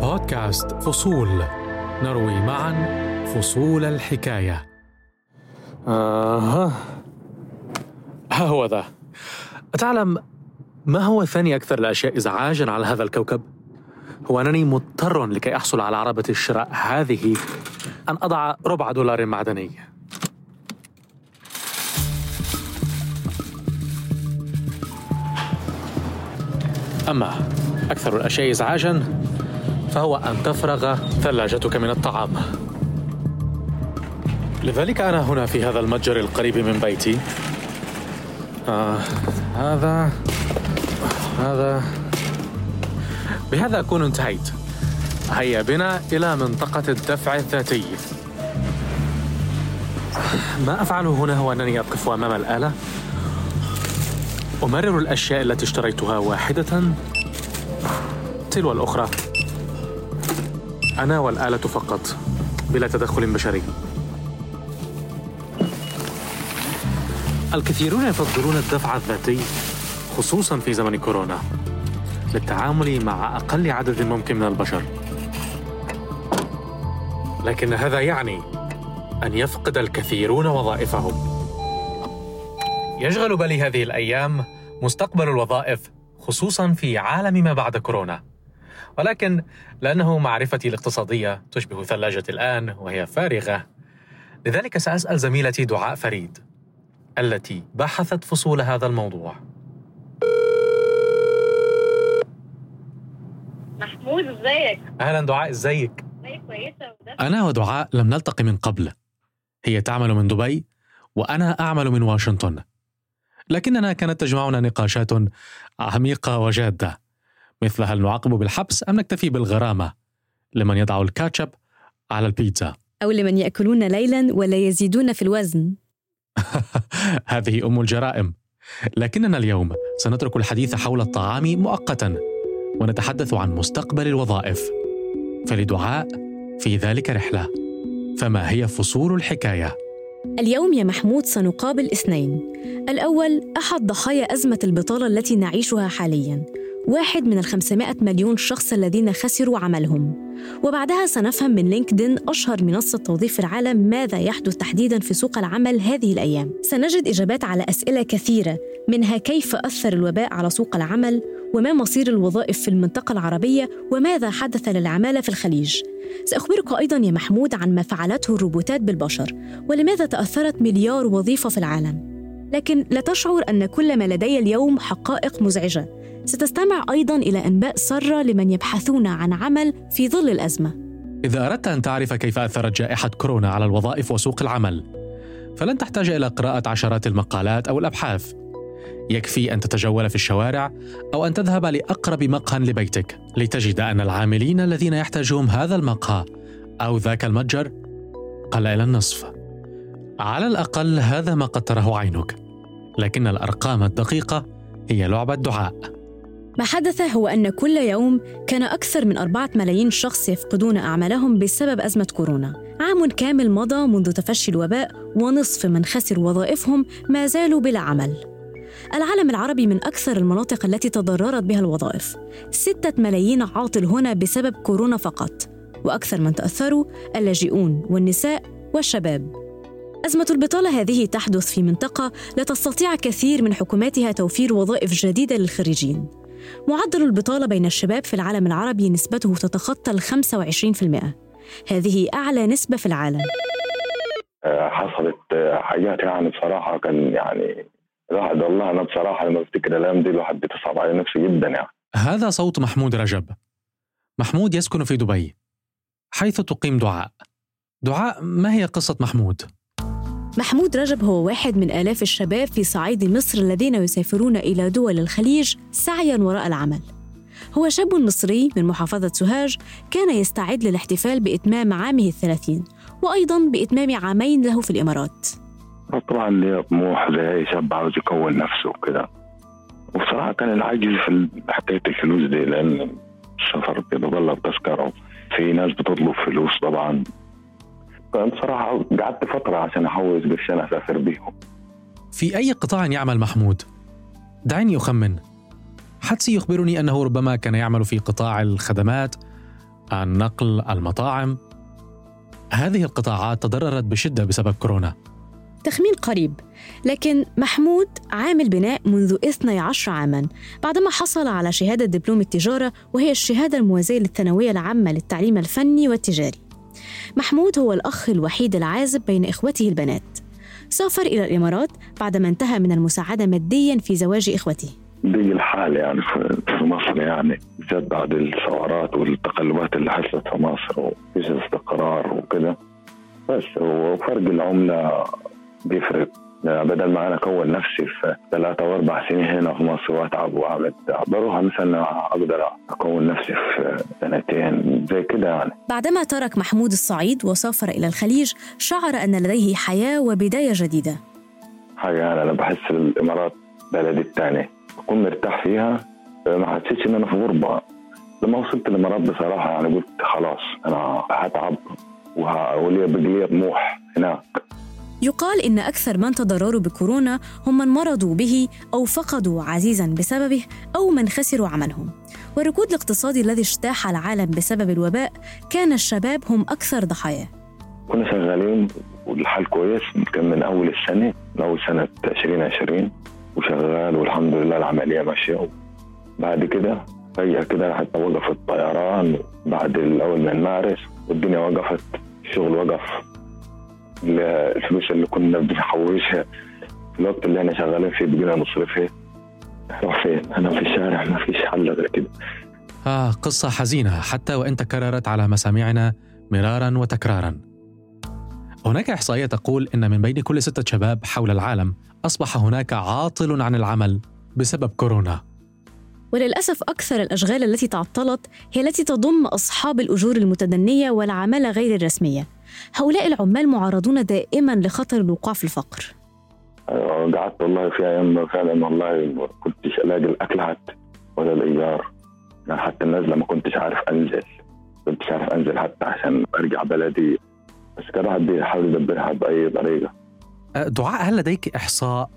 بودكاست فصول. نروي معا فصول الحكاية. آه ها. هو ذا. أتعلم ما هو ثاني أكثر الأشياء إزعاجا على هذا الكوكب؟ هو أنني مضطر لكي أحصل على عربة الشراء هذه أن أضع ربع دولار معدني. أما أكثر الأشياء إزعاجا فهو أن تفرغ ثلاجتك من الطعام. لذلك أنا هنا في هذا المتجر القريب من بيتي. آه هذا هذا. بهذا أكون انتهيت. هيا بنا إلى منطقة الدفع الذاتي. ما أفعله هنا هو أنني أقف أمام الآلة؟ أمرر الأشياء التي اشتريتها واحدة. تلو الأخرى. أنا والآلة فقط بلا تدخل بشري. الكثيرون يفضلون الدفع الذاتي خصوصا في زمن كورونا للتعامل مع أقل عدد ممكن من البشر. لكن هذا يعني أن يفقد الكثيرون وظائفهم. يشغل بالي هذه الأيام مستقبل الوظائف خصوصا في عالم ما بعد كورونا. ولكن لأنه معرفتي الاقتصادية تشبه ثلاجة الآن وهي فارغة. لذلك سأسأل زميلتي دعاء فريد التي بحثت فصول هذا الموضوع. محمود ازيك؟ أهلا دعاء ازيك؟ ازيك كويسة وده؟ أنا ودعاء لم نلتقي من قبل. هي تعمل من دبي وأنا أعمل من واشنطن. لكننا كانت تجمعنا نقاشات عميقة وجادة. مثل هل نعاقب بالحبس أم نكتفي بالغرامة لمن يضع الكاتشب على البيتزا؟ أو لمن يأكلون ليلا ولا يزيدون في الوزن. هذه أم الجرائم. لكننا اليوم سنترك الحديث حول الطعام مؤقتا ونتحدث عن مستقبل الوظائف. فلدعاء في ذلك رحلة. فما هي فصول الحكاية؟ اليوم يا محمود سنقابل اثنين. الأول أحد ضحايا أزمة البطالة التي نعيشها حالياً. واحد من الخمسمائة مليون شخص الذين خسروا عملهم. وبعدها سنفهم من لينكدين أشهر منصة توظيف في العالم ماذا يحدث تحديداً في سوق العمل هذه الأيام. سنجد إجابات على أسئلة كثيرة منها كيف أثر الوباء على سوق العمل وما مصير الوظائف في المنطقة العربية وماذا حدث للعمالة في الخليج. سأخبرك أيضا يا محمود عن ما فعلته الروبوتات بالبشر ولماذا تأثرت مليار وظيفة في العالم. لكن لا تشعر أن كل ما لدي اليوم حقائق مزعجة. ستستمع أيضا إلى أنباء سارة لمن يبحثون عن عمل في ظل الأزمة. إذا أردت أن تعرف كيف أثرت جائحة كورونا على الوظائف وسوق العمل فلن تحتاج إلى قراءة عشرات المقالات أو الأبحاث. يكفي أن تتجول في الشوارع أو أن تذهب لأقرب مقهى لبيتك لتجد أن العاملين الذين يحتاجهم هذا المقهى أو ذاك المتجر قل إلى النصف. على الأقل هذا ما قد تراه عينك لكن الأرقام الدقيقة هي لعبة دعاء. ما حدث هو أن كل يوم كان أكثر من أربعة ملايين شخص يفقدون أعمالهم بسبب أزمة كورونا. عام كامل مضى منذ تفشي الوباء ونصف من خسروا وظائفهم ما زالوا بلا عمل. العالم العربي من أكثر المناطق التي تضررت بها الوظائف. ستة ملايين عاطل هنا بسبب كورونا فقط. وأكثر من تأثروا اللاجئون والنساء والشباب. أزمة البطالة هذه تحدث في منطقة لا تستطيع كثير من حكوماتها توفير وظائف جديدة للخريجين. معدل البطالة بين الشباب في العالم العربي نسبته تتخطى ال 25% هذه أعلى نسبة في العالم. حصلت حاجات يعني بصراحة كان يعني الواحد والله أنا بصراحة لما بفتكر الأيام دي الواحد بتصعب على نفسه جدا يعني. هذا صوت محمود رجب. محمود يسكن في دبي حيث تقيم دعاء. دعاء ما هي قصة محمود؟ محمود رجب هو واحد من آلاف الشباب في صعيد مصر الذين يسافرون إلى دول الخليج سعياً وراء العمل. هو شاب مصري من محافظة سوهاج كان يستعد للاحتفال بإتمام عامه الثلاثين وأيضاً بإتمام عامين له في الإمارات. طبعا لي طموح زي شاب عاوز يكون نفسه وكده وبصراحة كان العاجز في حكاية الفلوس دي لأن السفر بيتطلب تذكره في ناس بتطلب فلوس طبعا فأنا بصراحة قعدت فترة عشان احوز قرشين أسافر بيهم. في أي قطاع يعمل محمود؟ دعني أخمن. حدسي يخبرني أنه ربما كان يعمل في قطاع الخدمات النقل المطاعم. هذه القطاعات تضررت بشدة بسبب كورونا. تخمين قريب لكن محمود عامل بناء منذ 12 عاما بعدما حصل على شهادة دبلوم التجارة وهي الشهادة الموازية للثانوية العامة للتعليم الفني والتجاري. محمود هو الأخ الوحيد العازب بين إخوته البنات. سافر إلى الإمارات بعدما انتهى من المساعدة ماديا في زواج إخوته. دي الحال يعني في مصر يعني بالذات بعد الثورات والتقلبات اللي حصلت في مصر وفيش استقرار وكده. بس وفرق العملة بيفرق. بدل ما أنا أكون نفسي في ثلاثة واربع سنين هنا في مصر وأتعب وأعمل بروح مثلا أقدر أكون نفسي في سنتين زي كده يعني. بعدما ترك محمود الصعيد وسافر إلى الخليج شعر أن لديه حياة وبداية جديدة. حاجة يعني أنا بحس الامارات بلدي الثاني بكون مرتاح فيها ما حسيتش إن أنا في غربة. لما وصلت الإمارات بصراحة يعني قلت خلاص أنا هتعب ولي بقي طموح هناك. يقال إن أكثر من تضرروا بكورونا هم من مرضوا به أو فقدوا عزيزا بسببه أو من خسروا عملهم. والركود الاقتصادي الذي اجتاح العالم بسبب الوباء كان الشباب هم أكثر ضحاياه كنا شغالين والحال كويس كان من أول السنة من أول سنة 2020 وشغال والحمد لله العملية ماشية. بعد كده فجأة كده حتى وقف الطيران بعد الأول من مارس والدنيا وقفت الشغل وقف. الفلوس اللي كنا بنحوشها في الوقت اللي إحنا شغالين فيه بقينا نصرفها راح فين؟ أنا في الشارع ما فيش حل غير كده. آه قصة حزينة. حتى وإن تكررت على مسامعنا مرارا وتكرارا. هناك إحصائية تقول إن من بين كل ستة شباب حول العالم أصبح هناك عاطل عن العمل بسبب كورونا. وللأسف أكثر الأشغال التي تعطلت هي التي تضم أصحاب الأجور المتدنية والعمالة غير الرسمية. هؤلاء العمال معرضون دائما لخطر الوقوع في الفقر. أيوة، قعدت والله في أيام فعلا والله ما كنتش ألاقي الأكل حتى ولا الإيجار. يعني حتى النزله ما كنتش عارف أنزل كنتش عارف أنزل حتى عشان أرجع بلدي. بس كان الواحد بيحاول يدبرها بأي طريقة. أه، دعاء هل لديك إحصاء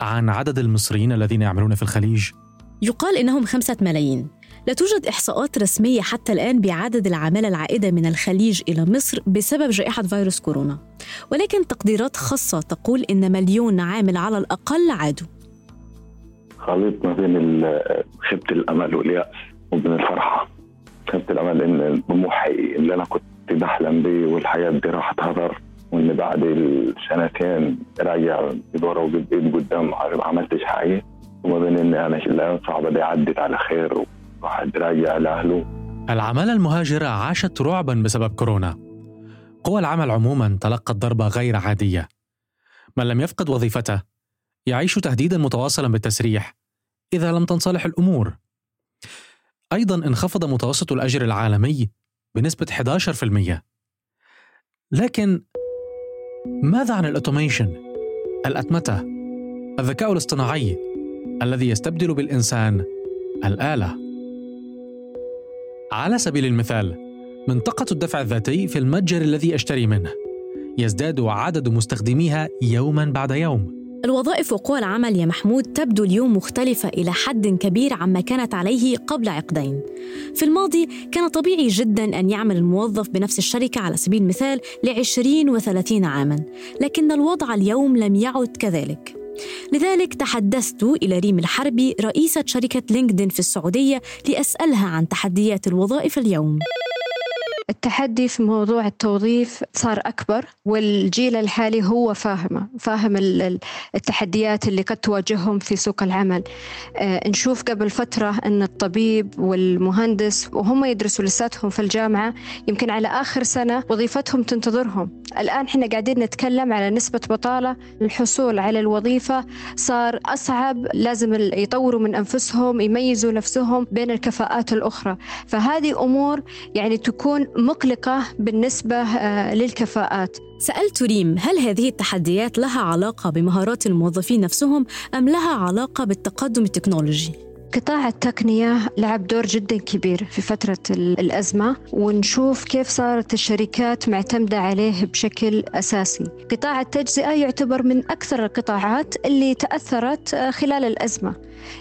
عن عدد المصريين الذين يعملون في الخليج؟ يقال إنهم خمسة ملايين. لا توجد إحصاءات رسمية حتى الآن بعدد العمالة العائدة من الخليج إلى مصر بسبب جائحة فيروس كورونا. ولكن تقديرات خاصة تقول إن مليون عامل على الأقل عادوا. خليط ما بين خيبة الأمل واليأس وبين الفرحة. خيبة الأمل إن طموحي اللي أنا كنت بحلم بيه والحياة دي راحت هدر وإن بعد السنتين راجع بدورة وجديد قدام ما عملتش حاجة. وما بين إن أنا الأيام صعبة دي عدت على خير واحد راجع لأهله. العمالة المهاجرة عاشت رعبا بسبب كورونا. قوى العمل عموما تلقت ضربة غير عادية. من لم يفقد وظيفته يعيش تهديدا متواصلا بالتسريح إذا لم تنصلح الأمور. أيضا انخفض متوسط الأجر العالمي بنسبة 11% لكن ماذا عن الأوتوميشن؟ الأتمتة الذكاء الاصطناعي الذي يستبدل بالإنسان الآلة. على سبيل المثال منطقة الدفع الذاتي في المتجر الذي أشتري منه يزداد عدد مستخدميها يوما بعد يوم الوظائف وقوى العمل يا محمود تبدو اليوم مختلفة إلى حد كبير عما كانت عليه قبل عقدين. في الماضي كان طبيعي جدا أن يعمل الموظف بنفس الشركة على سبيل المثال لعشرين وثلاثين عاما، لكن الوضع اليوم لم يعد كذلك. لذلك تحدثت إلى ريم الحربي رئيسة شركة لينكدين في السعودية لأسألها عن تحديات الوظائف اليوم. التحدي في موضوع التوظيف صار أكبر والجيل الحالي هو فاهمة فاهم التحديات اللي قد تواجههم في سوق العمل. آه، نشوف قبل فترة أن الطبيب والمهندس وهم يدرسوا لساتهم في الجامعة يمكن على آخر سنة وظيفتهم تنتظرهم. الآن إحنا قاعدين نتكلم على نسبة بطالة. الحصول على الوظيفة صار أصعب لازم يطوروا من أنفسهم يميزوا نفسهم بين الكفاءات الأخرى. فهذه أمور يعني تكون مقلقة بالنسبة آه، للكفاءات. سألت ريم هل هذه التحديات لها علاقة بمهارات الموظفين نفسهم أم لها علاقة بالتقدم التكنولوجي؟ قطاع التقنية لعب دور جدا كبير في فترة الأزمة ونشوف كيف صارت الشركات معتمدة عليه بشكل أساسي. قطاع التجزئة يعتبر من أكثر القطاعات اللي تأثرت آه، خلال الأزمة.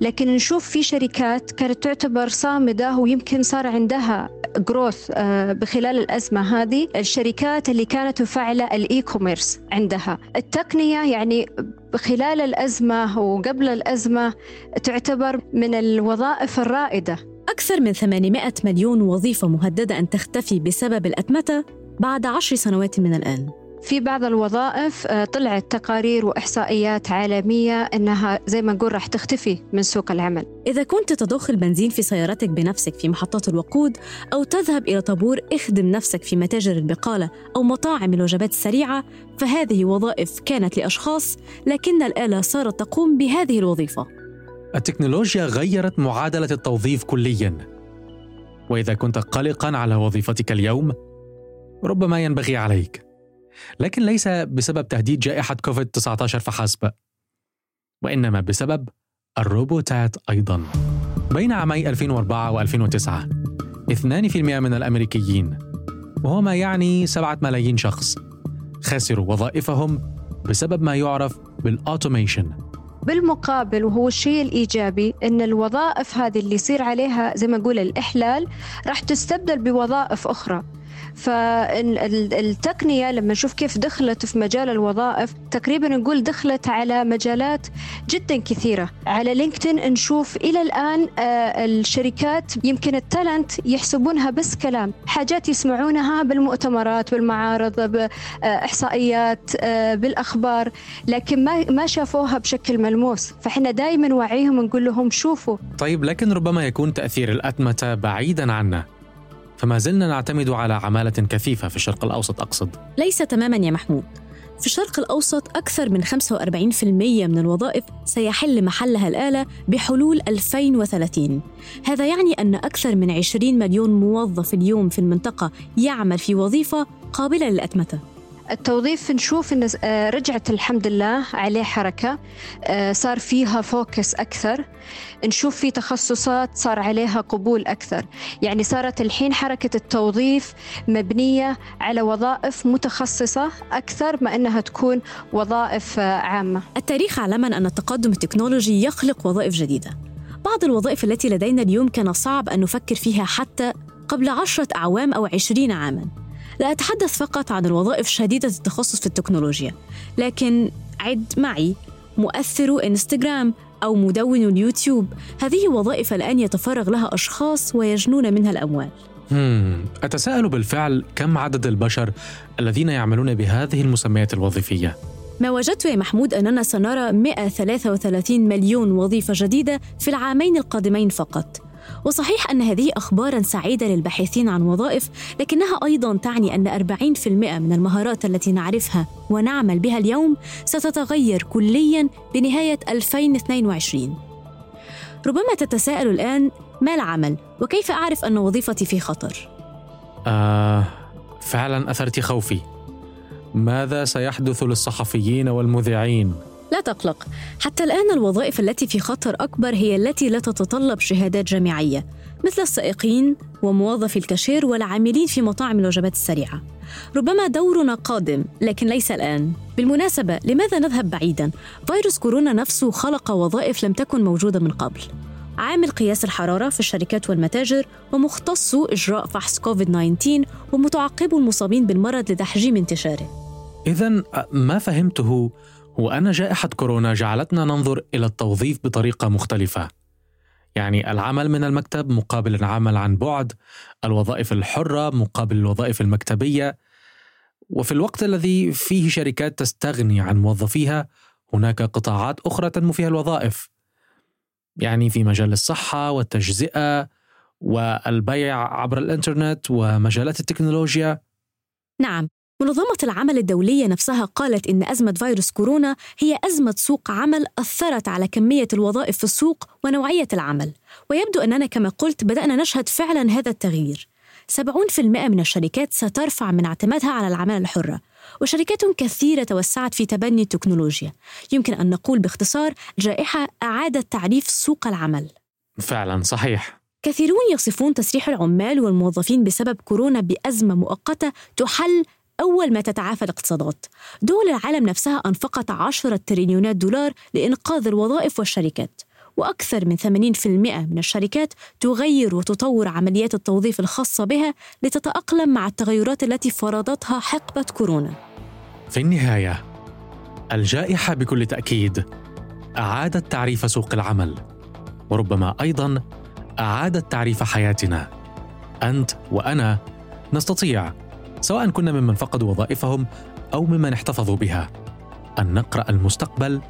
لكن نشوف في شركات كانت تعتبر صامدة ويمكن صار عندها growth بخلال الأزمة هذه الشركات اللي كانت مفعلة ال e-commerce عندها. التقنية يعني خلال الأزمة وقبل الأزمة تعتبر من الوظائف الرائدة. أكثر من 800 مليون وظيفة مهددة أن تختفي بسبب الأتمتة بعد عشر سنوات من الآن. في بعض الوظائف آه، طلعت تقارير وإحصائيات عالمية إنها زي ما نقول راح تختفي من سوق العمل. إذا كنت تضخ البنزين في سيارتك بنفسك في محطات الوقود أو تذهب إلى طابور اخدم نفسك في متاجر البقالة أو مطاعم الوجبات السريعة فهذه وظائف كانت لأشخاص لكن الآلة صارت تقوم بهذه الوظيفة. التكنولوجيا غيرت معادلة التوظيف كليا. وإذا كنت قلقا على وظيفتك اليوم ربما ينبغي عليك لكن ليس بسبب تهديد جائحة كوفيد 19 فحسب وإنما بسبب الروبوتات أيضا. بين عامي 2004 و2009 2% من الأمريكيين وهو ما يعني 7 ملايين شخص خسروا وظائفهم بسبب ما يعرف بالأوتوميشن بالمقابل وهو الشيء الإيجابي أن الوظائف هذه اللي يصير عليها زي ما نقول الإحلال راح تستبدل بوظائف أخرى. فالتقنية لما نشوف كيف دخلت في مجال الوظائف تقريبا نقول دخلت على مجالات جدا كثيرة. على لينكدين نشوف إلى الآن آه، الشركات يمكن التالنت يحسبونها بس كلام. حاجات يسمعونها بالمؤتمرات بالمعارض بإحصائيات آه، بالأخبار لكن ما ما شافوها بشكل ملموس. فإحنا دائما نوعيهم نقول لهم شوفوا. طيب لكن ربما يكون تأثير الأتمتة بعيدا عنا. فما زلنا نعتمد على عمالة كثيفة في الشرق الأوسط أقصد. ليس تماما يا محمود. في الشرق الأوسط أكثر من 45% من الوظائف سيحل محلها الآلة بحلول 2030 هذا يعني أن أكثر من 20 مليون موظف اليوم في المنطقة يعمل في وظيفة قابلة للأتمتة. التوظيف نشوف إن آه، رجعت الحمد لله عليه حركة آه، صار فيها فوكس أكثر. نشوف في تخصصات صار عليها قبول أكثر. يعني صارت الحين حركة التوظيف مبنية على وظائف متخصصة أكثر ما إنها تكون وظائف آه، عامة. التاريخ علمنا أن التقدم التكنولوجي يخلق وظائف جديدة. بعض الوظائف التي لدينا اليوم كان صعب أن نفكر فيها حتى قبل عشرة أعوام أو عشرين عاما. لا أتحدث فقط عن الوظائف شديدة التخصص في التكنولوجيا لكن عد معي مؤثر إنستغرام أو مدون اليوتيوب هذه وظائف الآن يتفرغ لها أشخاص ويجنون منها الأموال. أتساءل بالفعل كم عدد البشر الذين يعملون بهذه المسميات الوظيفية؟ ما وجدت يا محمود أننا سنرى 133 مليون وظيفة جديدة في العامين القادمين فقط وصحيح أن هذه أخبارا سعيدة للباحثين عن وظائف لكنها أيضا تعني أن 40% من المهارات التي نعرفها ونعمل بها اليوم ستتغير كليا بنهاية 2022 ربما تتساءل الآن ما العمل؟ وكيف أعرف أن وظيفتي في خطر؟ آه فعلا أثرت خوفي. ماذا سيحدث للصحفيين والمذيعين؟ لا تقلق. حتى الآن الوظائف التي في خطر أكبر هي التي لا تتطلب شهادات جامعية مثل السائقين وموظفي الكاشير والعاملين في مطاعم الوجبات السريعة. ربما دورنا قادم لكن ليس الآن. بالمناسبة لماذا نذهب بعيدا؟ فيروس كورونا نفسه خلق وظائف لم تكن موجودة من قبل. عامل قياس الحرارة في الشركات والمتاجر ومختص إجراء فحص كوفيد 19 ومتعقب المصابين بالمرض لتحجيم انتشاره. إذا ما فهمته هو أن جائحة كورونا جعلتنا ننظر إلى التوظيف بطريقة مختلفة. يعني العمل من المكتب مقابل العمل عن بعد، الوظائف الحرة مقابل الوظائف المكتبية، وفي الوقت الذي فيه شركات تستغني عن موظفيها، هناك قطاعات أخرى تنمو فيها الوظائف. يعني في مجال الصحة والتجزئة والبيع عبر الإنترنت ومجالات التكنولوجيا. نعم، منظمة العمل الدولية نفسها قالت إن أزمة فيروس كورونا هي أزمة سوق عمل أثرت على كمية الوظائف في السوق ونوعية العمل. ويبدو أننا كما قلت بدأنا نشهد فعلا هذا التغيير. 70% من الشركات سترفع من اعتمادها على العمالة الحرة وشركات كثيرة توسعت في تبني التكنولوجيا. يمكن أن نقول باختصار جائحة أعادت تعريف سوق العمل. فعلا صحيح. كثيرون يصفون تسريح العمال والموظفين بسبب كورونا بأزمة مؤقتة تحل أول ما تتعافى الاقتصادات. دول العالم نفسها أنفقت عشرة تريليونات دولار لإنقاذ الوظائف والشركات وأكثر من 80% من الشركات تغير وتطور عمليات التوظيف الخاصة بها لتتأقلم مع التغيرات التي فرضتها حقبة كورونا. في النهاية الجائحة بكل تأكيد أعادت تعريف سوق العمل وربما أيضا أعادت تعريف حياتنا. أنت وأنا نستطيع سواء كنا ممن فقدوا وظائفهم أو ممن احتفظوا بها. أن نقرأ المستقبل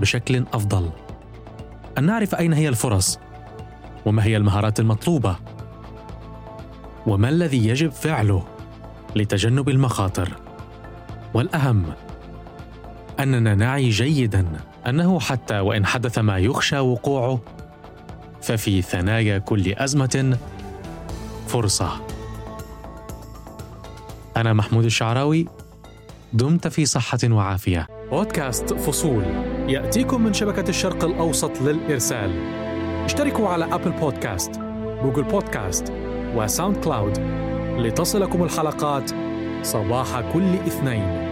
بشكل أفضل. أن نعرف أين هي الفرص. وما هي المهارات المطلوبة. وما الذي يجب فعله لتجنب المخاطر. والأهم أننا نعي جيدا أنه حتى وإن حدث ما يخشى وقوعه ففي ثنايا كل أزمة فرصة. أنا محمود الشعراوي دمت في صحة وعافية. بودكاست فصول. يأتيكم من شبكة الشرق الأوسط للإرسال. اشتركوا على أبل بودكاست جوجل بودكاست وساوند كلاود لتصلكم الحلقات صباح كل اثنين.